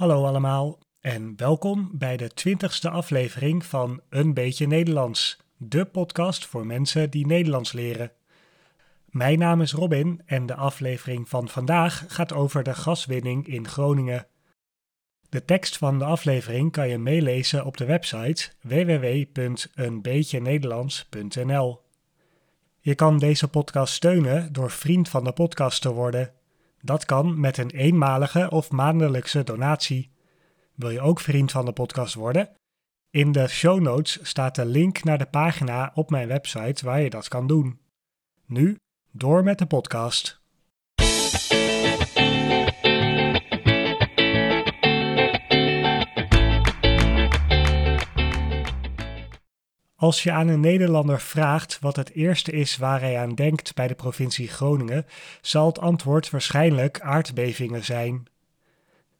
Hallo allemaal en welkom bij de twintigste aflevering van Een Beetje Nederlands, de podcast voor mensen die Nederlands leren. Mijn naam is Robin en de aflevering van vandaag gaat over de gaswinning in Groningen. De tekst van de aflevering kan je meelezen op de website www.eenbeetjenederlands.nl. Je kan deze podcast steunen door vriend van de podcast te worden. Dat kan met een eenmalige of maandelijkse donatie. Wil je ook vriend van de podcast worden? In de show notes staat de link naar de pagina op mijn website waar je dat kan doen. Nu door met de podcast. Als je aan een Nederlander vraagt wat het eerste is waar hij aan denkt bij de provincie Groningen, zal het antwoord waarschijnlijk aardbevingen zijn.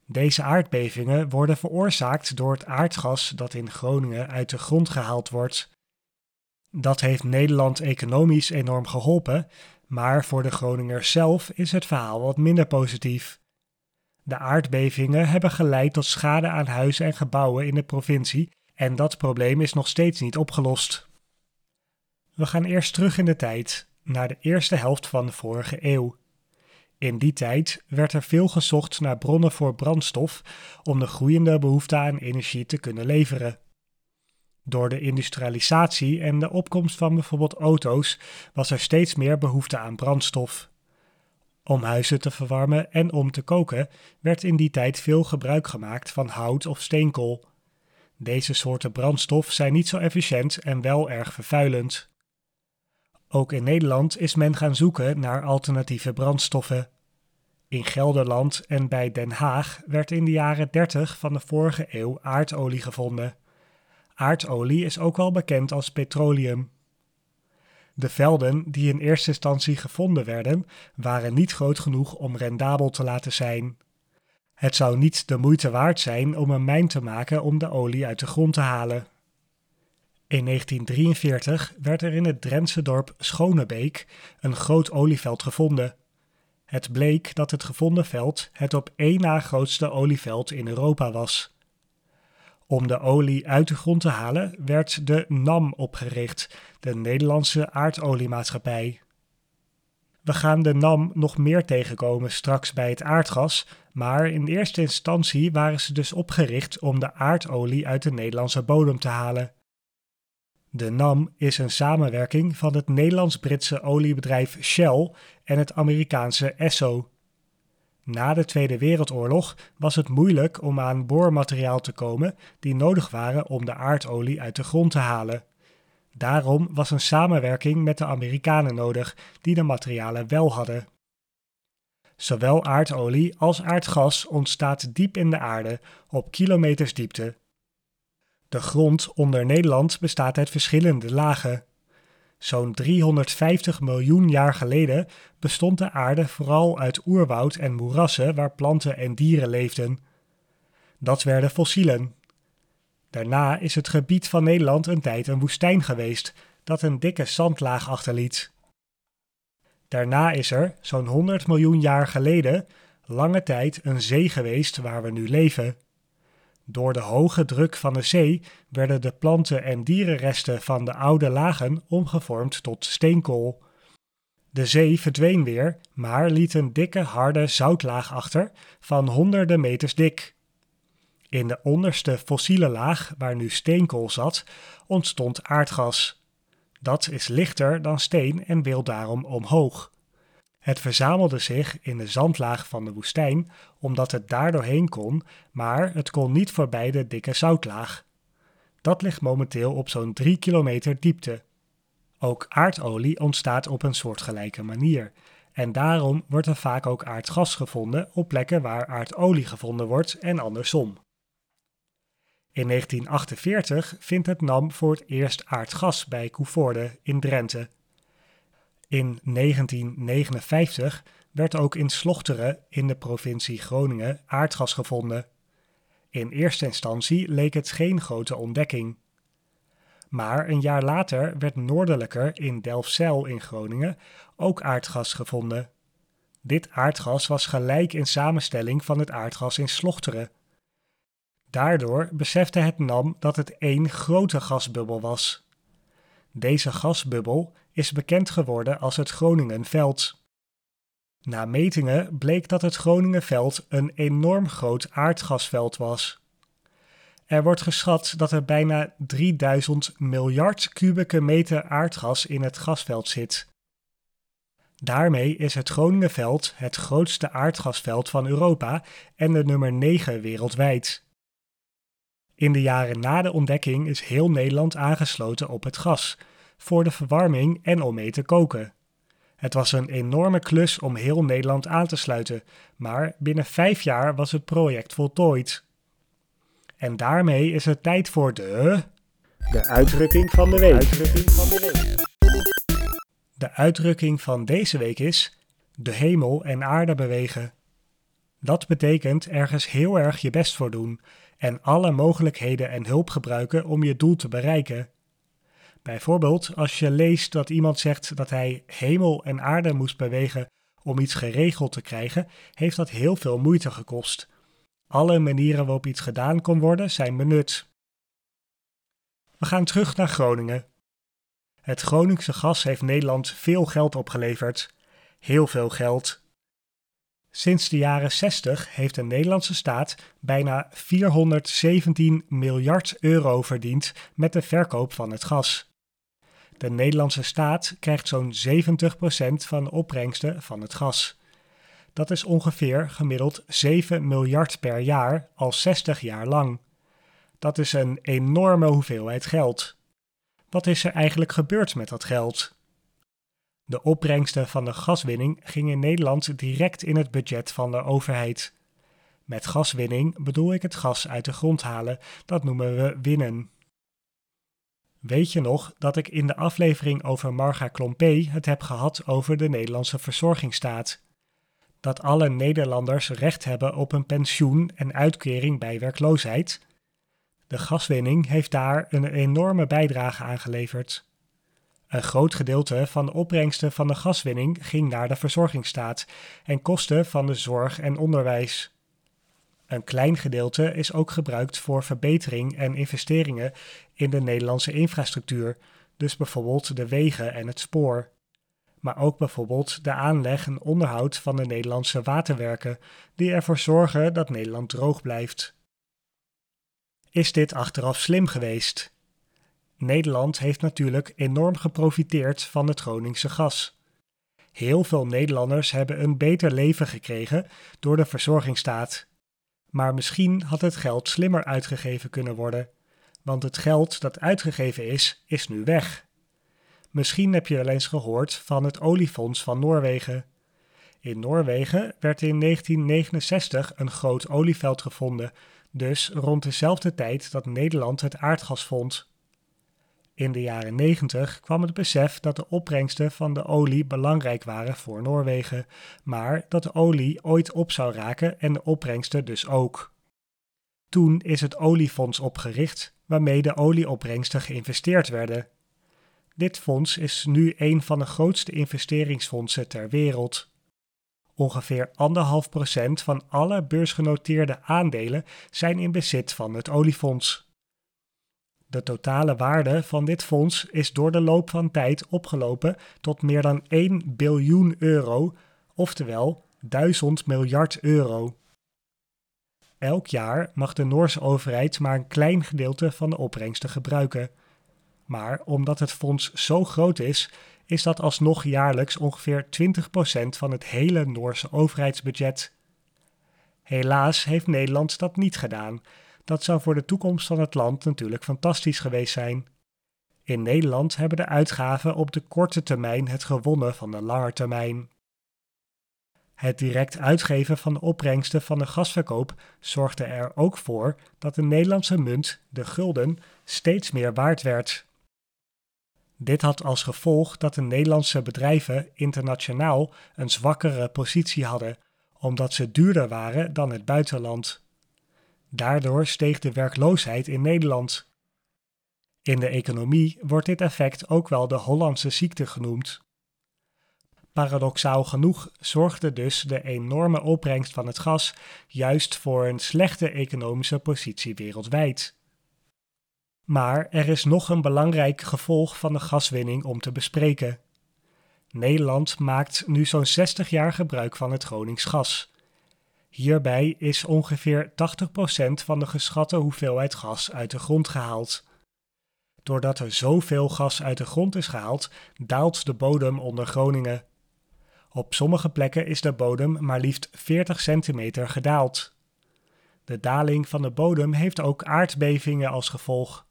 Deze aardbevingen worden veroorzaakt door het aardgas dat in Groningen uit de grond gehaald wordt. Dat heeft Nederland economisch enorm geholpen, maar voor de Groningers zelf is het verhaal wat minder positief. De aardbevingen hebben geleid tot schade aan huizen en gebouwen in de provincie en dat probleem is nog steeds niet opgelost. We gaan eerst terug in de tijd, naar de eerste helft van de vorige eeuw. In die tijd werd er veel gezocht naar bronnen voor brandstof om de groeiende behoefte aan energie te kunnen leveren. Door de industrialisatie en de opkomst van bijvoorbeeld auto's was er steeds meer behoefte aan brandstof. Om huizen te verwarmen en om te koken werd in die tijd veel gebruik gemaakt van hout of steenkool. Deze soorten brandstof zijn niet zo efficiënt en wel erg vervuilend. Ook in Nederland is men gaan zoeken naar alternatieve brandstoffen. In Gelderland en bij Den Haag werd in de jaren 30 van de vorige eeuw aardolie gevonden. Aardolie is ook wel bekend als petroleum. De velden die in eerste instantie gevonden werden, waren niet groot genoeg om rendabel te laten zijn. Het zou niet de moeite waard zijn om een mijn te maken om de olie uit de grond te halen. In 1943 werd er in het Drentse dorp Schonebeek een groot olieveld gevonden. Het bleek dat het gevonden veld het op één na grootste olieveld in Europa was. Om de olie uit de grond te halen werd de NAM opgericht, de Nederlandse aardoliemaatschappij. We gaan de NAM nog meer tegenkomen straks bij het aardgas, maar in eerste instantie waren ze dus opgericht om de aardolie uit de Nederlandse bodem te halen. De NAM is een samenwerking van het Nederlands-Britse oliebedrijf Shell en het Amerikaanse Esso. Na de Tweede Wereldoorlog was het moeilijk om aan boormateriaal te komen die nodig waren om de aardolie uit de grond te halen. Daarom was een samenwerking met de Amerikanen nodig, die de materialen wel hadden. Zowel aardolie als aardgas ontstaat diep in de aarde, op kilometers diepte. De grond onder Nederland bestaat uit verschillende lagen. Zo'n 350 miljoen jaar geleden bestond de aarde vooral uit oerwoud en moerassen waar planten en dieren leefden. Dat werden fossielen. Daarna is het gebied van Nederland een tijd een woestijn geweest, dat een dikke zandlaag achterliet. Daarna is er, zo'n 100 miljoen jaar geleden, lange tijd een zee geweest waar we nu leven. Door de hoge druk van de zee werden de planten- en dierenresten van de oude lagen omgevormd tot steenkool. De zee verdween weer, maar liet een dikke harde zoutlaag achter van honderden meters dik. In de onderste fossiele laag, waar nu steenkool zat, ontstond aardgas. Dat is lichter dan steen en wil daarom omhoog. Het verzamelde zich in de zandlaag van de woestijn omdat het daar doorheen kon, maar het kon niet voorbij de dikke zoutlaag. Dat ligt momenteel op zo'n 3 kilometer diepte. Ook aardolie ontstaat op een soortgelijke manier. En daarom wordt er vaak ook aardgas gevonden op plekken waar aardolie gevonden wordt en andersom. In 1948 vindt het NAM voor het eerst aardgas bij Koevoorde in Drenthe. In 1959 werd ook in Slochteren in de provincie Groningen aardgas gevonden. In eerste instantie leek het geen grote ontdekking. Maar een jaar later werd noordelijker in Delfzijl in Groningen ook aardgas gevonden. Dit aardgas was gelijk in samenstelling van het aardgas in Slochteren. Daardoor besefte het NAM dat het één grote gasbubbel was. Deze gasbubbel is bekend geworden als het Groningenveld. Na metingen bleek dat het Groningenveld een enorm groot aardgasveld was. Er wordt geschat dat er bijna 3000 miljard kubieke meter aardgas in het gasveld zit. Daarmee is het Groningenveld het grootste aardgasveld van Europa en de nummer 9 wereldwijd. In de jaren na de ontdekking is heel Nederland aangesloten op het gas, voor de verwarming en om mee te koken. Het was een enorme klus om heel Nederland aan te sluiten, maar binnen vijf jaar was het project voltooid. En daarmee is het tijd voor de. De uitdrukking van de week. Uitdrukking van de week. De uitdrukking van deze week is: de hemel en aarde bewegen. Dat betekent ergens heel erg je best voor doen en alle mogelijkheden en hulp gebruiken om je doel te bereiken. Bijvoorbeeld als je leest dat iemand zegt dat hij hemel en aarde moest bewegen om iets geregeld te krijgen, heeft dat heel veel moeite gekost. Alle manieren waarop iets gedaan kon worden zijn benut. We gaan terug naar Groningen. Het Groningse gas heeft Nederland veel geld opgeleverd. Heel veel geld. Sinds de jaren 60 heeft de Nederlandse staat bijna 417 miljard euro verdiend met de verkoop van het gas. De Nederlandse staat krijgt zo'n 70% van de opbrengsten van het gas. Dat is ongeveer gemiddeld 7 miljard per jaar al 60 jaar lang. Dat is een enorme hoeveelheid geld. Wat is er eigenlijk gebeurd met dat geld? De opbrengsten van de gaswinning gingen in Nederland direct in het budget van de overheid. Met gaswinning bedoel ik het gas uit de grond halen, dat noemen we winnen. Weet je nog dat ik in de aflevering over Marga Klompé het heb gehad over de Nederlandse verzorgingsstaat? Dat alle Nederlanders recht hebben op een pensioen en uitkering bij werkloosheid? De gaswinning heeft daar een enorme bijdrage aan geleverd. Een groot gedeelte van de opbrengsten van de gaswinning ging naar de verzorgingsstaat en kosten van de zorg en onderwijs. Een klein gedeelte is ook gebruikt voor verbetering en investeringen in de Nederlandse infrastructuur, dus bijvoorbeeld de wegen en het spoor. Maar ook bijvoorbeeld de aanleg en onderhoud van de Nederlandse waterwerken, die ervoor zorgen dat Nederland droog blijft. Is dit achteraf slim geweest? Nederland heeft natuurlijk enorm geprofiteerd van het Groningse gas. Heel veel Nederlanders hebben een beter leven gekregen door de verzorgingsstaat. Maar misschien had het geld slimmer uitgegeven kunnen worden, want het geld dat uitgegeven is, is nu weg. Misschien heb je wel eens gehoord van het oliefonds van Noorwegen. In Noorwegen werd in 1969 een groot olieveld gevonden, dus rond dezelfde tijd dat Nederland het aardgas vond. In de jaren 90 kwam het besef dat de opbrengsten van de olie belangrijk waren voor Noorwegen, maar dat de olie ooit op zou raken en de opbrengsten dus ook. Toen is het oliefonds opgericht, waarmee de olieopbrengsten geïnvesteerd werden. Dit fonds is nu een van de grootste investeringsfondsen ter wereld. Ongeveer 1,5% van alle beursgenoteerde aandelen zijn in bezit van het oliefonds. De totale waarde van dit fonds is door de loop van tijd opgelopen tot meer dan 1 biljoen euro, oftewel 1000 miljard euro. Elk jaar mag de Noorse overheid maar een klein gedeelte van de opbrengsten gebruiken. Maar omdat het fonds zo groot is, is dat alsnog jaarlijks ongeveer 20% van het hele Noorse overheidsbudget. Helaas heeft Nederland dat niet gedaan dat zou voor de toekomst van het land natuurlijk fantastisch geweest zijn. In Nederland hebben de uitgaven op de korte termijn het gewonnen van de lange termijn. Het direct uitgeven van de opbrengsten van de gasverkoop zorgde er ook voor dat de Nederlandse munt, de gulden, steeds meer waard werd. Dit had als gevolg dat de Nederlandse bedrijven internationaal een zwakkere positie hadden, omdat ze duurder waren dan het buitenland. Daardoor steeg de werkloosheid in Nederland. In de economie wordt dit effect ook wel de Hollandse ziekte genoemd. Paradoxaal genoeg zorgde dus de enorme opbrengst van het gas juist voor een slechte economische positie wereldwijd. Maar er is nog een belangrijk gevolg van de gaswinning om te bespreken. Nederland maakt nu zo'n 60 jaar gebruik van het Gronings gas. Hierbij is ongeveer 80% van de geschatte hoeveelheid gas uit de grond gehaald. Doordat er zoveel gas uit de grond is gehaald, daalt de bodem onder Groningen. Op sommige plekken is de bodem maar liefst 40 centimeter gedaald. De daling van de bodem heeft ook aardbevingen als gevolg.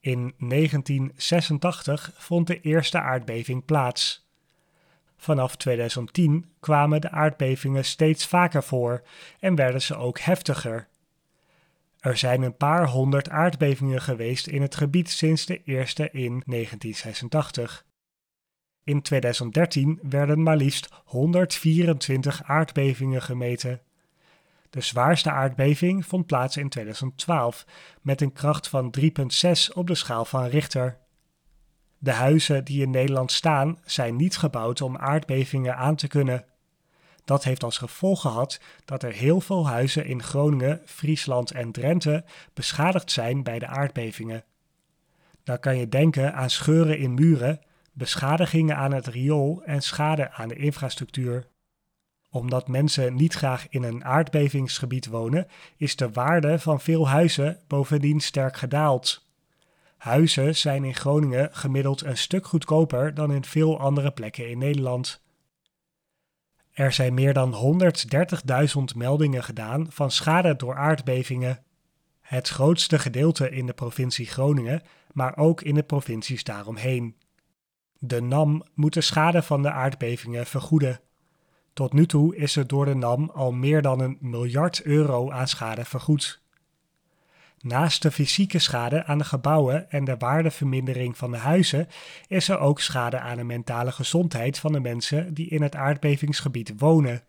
In 1986 vond de eerste aardbeving plaats. Vanaf 2010 kwamen de aardbevingen steeds vaker voor en werden ze ook heftiger. Er zijn een paar honderd aardbevingen geweest in het gebied sinds de eerste in 1986. In 2013 werden maar liefst 124 aardbevingen gemeten. De zwaarste aardbeving vond plaats in 2012 met een kracht van 3,6 op de schaal van Richter. De huizen die in Nederland staan zijn niet gebouwd om aardbevingen aan te kunnen. Dat heeft als gevolg gehad dat er heel veel huizen in Groningen, Friesland en Drenthe beschadigd zijn bij de aardbevingen. Dan kan je denken aan scheuren in muren, beschadigingen aan het riool en schade aan de infrastructuur. Omdat mensen niet graag in een aardbevingsgebied wonen, is de waarde van veel huizen bovendien sterk gedaald. Huizen zijn in Groningen gemiddeld een stuk goedkoper dan in veel andere plekken in Nederland. Er zijn meer dan 130.000 meldingen gedaan van schade door aardbevingen. Het grootste gedeelte in de provincie Groningen, maar ook in de provincies daaromheen. De NAM moet de schade van de aardbevingen vergoeden. Tot nu toe is er door de NAM al meer dan een miljard euro aan schade vergoed. Naast de fysieke schade aan de gebouwen en de waardevermindering van de huizen is er ook schade aan de mentale gezondheid van de mensen die in het aardbevingsgebied wonen.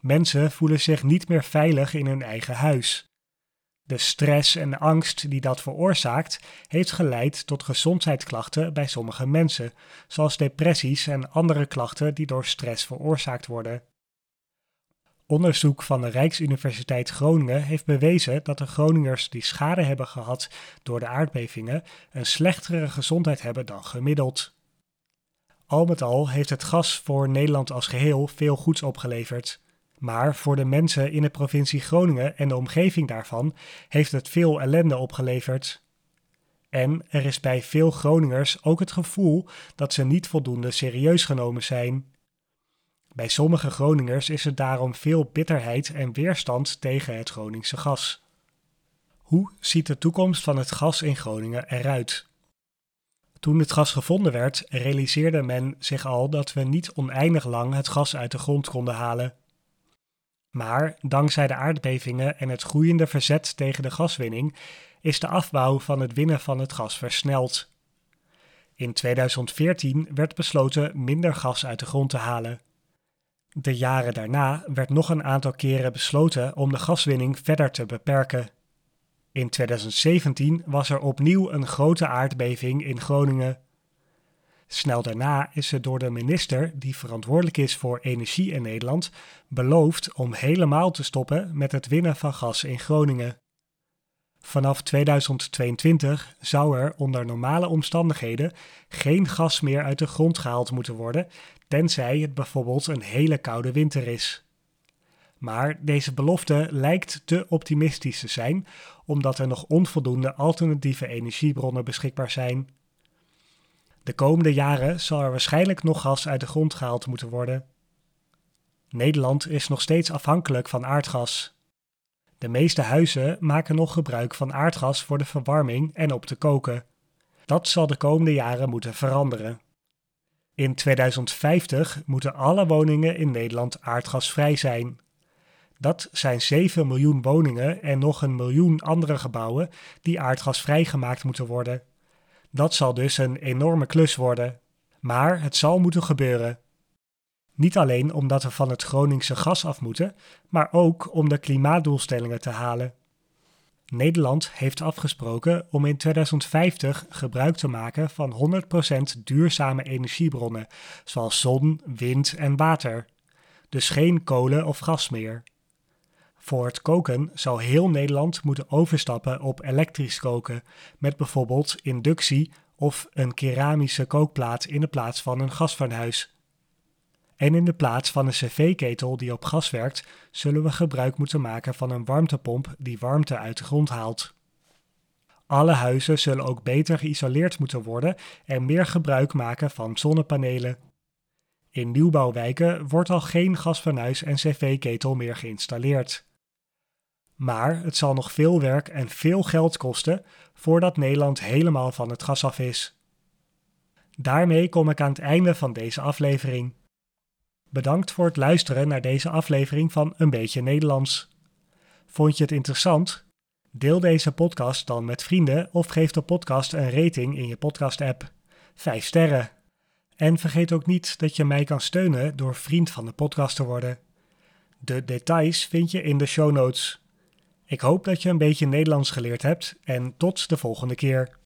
Mensen voelen zich niet meer veilig in hun eigen huis. De stress en angst die dat veroorzaakt, heeft geleid tot gezondheidsklachten bij sommige mensen, zoals depressies en andere klachten die door stress veroorzaakt worden. Onderzoek van de Rijksuniversiteit Groningen heeft bewezen dat de Groningers die schade hebben gehad door de aardbevingen een slechtere gezondheid hebben dan gemiddeld. Al met al heeft het gas voor Nederland als geheel veel goeds opgeleverd. Maar voor de mensen in de provincie Groningen en de omgeving daarvan heeft het veel ellende opgeleverd. En er is bij veel Groningers ook het gevoel dat ze niet voldoende serieus genomen zijn. Bij sommige Groningers is er daarom veel bitterheid en weerstand tegen het Groningse gas. Hoe ziet de toekomst van het gas in Groningen eruit? Toen het gas gevonden werd, realiseerde men zich al dat we niet oneindig lang het gas uit de grond konden halen. Maar dankzij de aardbevingen en het groeiende verzet tegen de gaswinning is de afbouw van het winnen van het gas versneld. In 2014 werd besloten minder gas uit de grond te halen. De jaren daarna werd nog een aantal keren besloten om de gaswinning verder te beperken. In 2017 was er opnieuw een grote aardbeving in Groningen. Snel daarna is er door de minister, die verantwoordelijk is voor energie in Nederland, beloofd om helemaal te stoppen met het winnen van gas in Groningen. Vanaf 2022 zou er onder normale omstandigheden geen gas meer uit de grond gehaald moeten worden, tenzij het bijvoorbeeld een hele koude winter is. Maar deze belofte lijkt te optimistisch te zijn, omdat er nog onvoldoende alternatieve energiebronnen beschikbaar zijn. De komende jaren zal er waarschijnlijk nog gas uit de grond gehaald moeten worden. Nederland is nog steeds afhankelijk van aardgas. De meeste huizen maken nog gebruik van aardgas voor de verwarming en op te koken. Dat zal de komende jaren moeten veranderen. In 2050 moeten alle woningen in Nederland aardgasvrij zijn. Dat zijn 7 miljoen woningen en nog een miljoen andere gebouwen die aardgasvrij gemaakt moeten worden. Dat zal dus een enorme klus worden. Maar het zal moeten gebeuren. Niet alleen omdat we van het Groningse gas af moeten, maar ook om de klimaatdoelstellingen te halen. Nederland heeft afgesproken om in 2050 gebruik te maken van 100% duurzame energiebronnen, zoals zon, wind en water. Dus geen kolen of gas meer. Voor het koken zou heel Nederland moeten overstappen op elektrisch koken, met bijvoorbeeld inductie of een keramische kookplaat in de plaats van een gasfornuis. En in de plaats van een cv-ketel die op gas werkt, zullen we gebruik moeten maken van een warmtepomp die warmte uit de grond haalt. Alle huizen zullen ook beter geïsoleerd moeten worden en meer gebruik maken van zonnepanelen. In nieuwbouwwijken wordt al geen gasfornuis en cv-ketel meer geïnstalleerd. Maar het zal nog veel werk en veel geld kosten voordat Nederland helemaal van het gas af is. Daarmee kom ik aan het einde van deze aflevering. Bedankt voor het luisteren naar deze aflevering van Een beetje Nederlands. Vond je het interessant? Deel deze podcast dan met vrienden of geef de podcast een rating in je podcast-app. 5 sterren. En vergeet ook niet dat je mij kan steunen door vriend van de podcast te worden. De details vind je in de show notes. Ik hoop dat je een beetje Nederlands geleerd hebt en tot de volgende keer.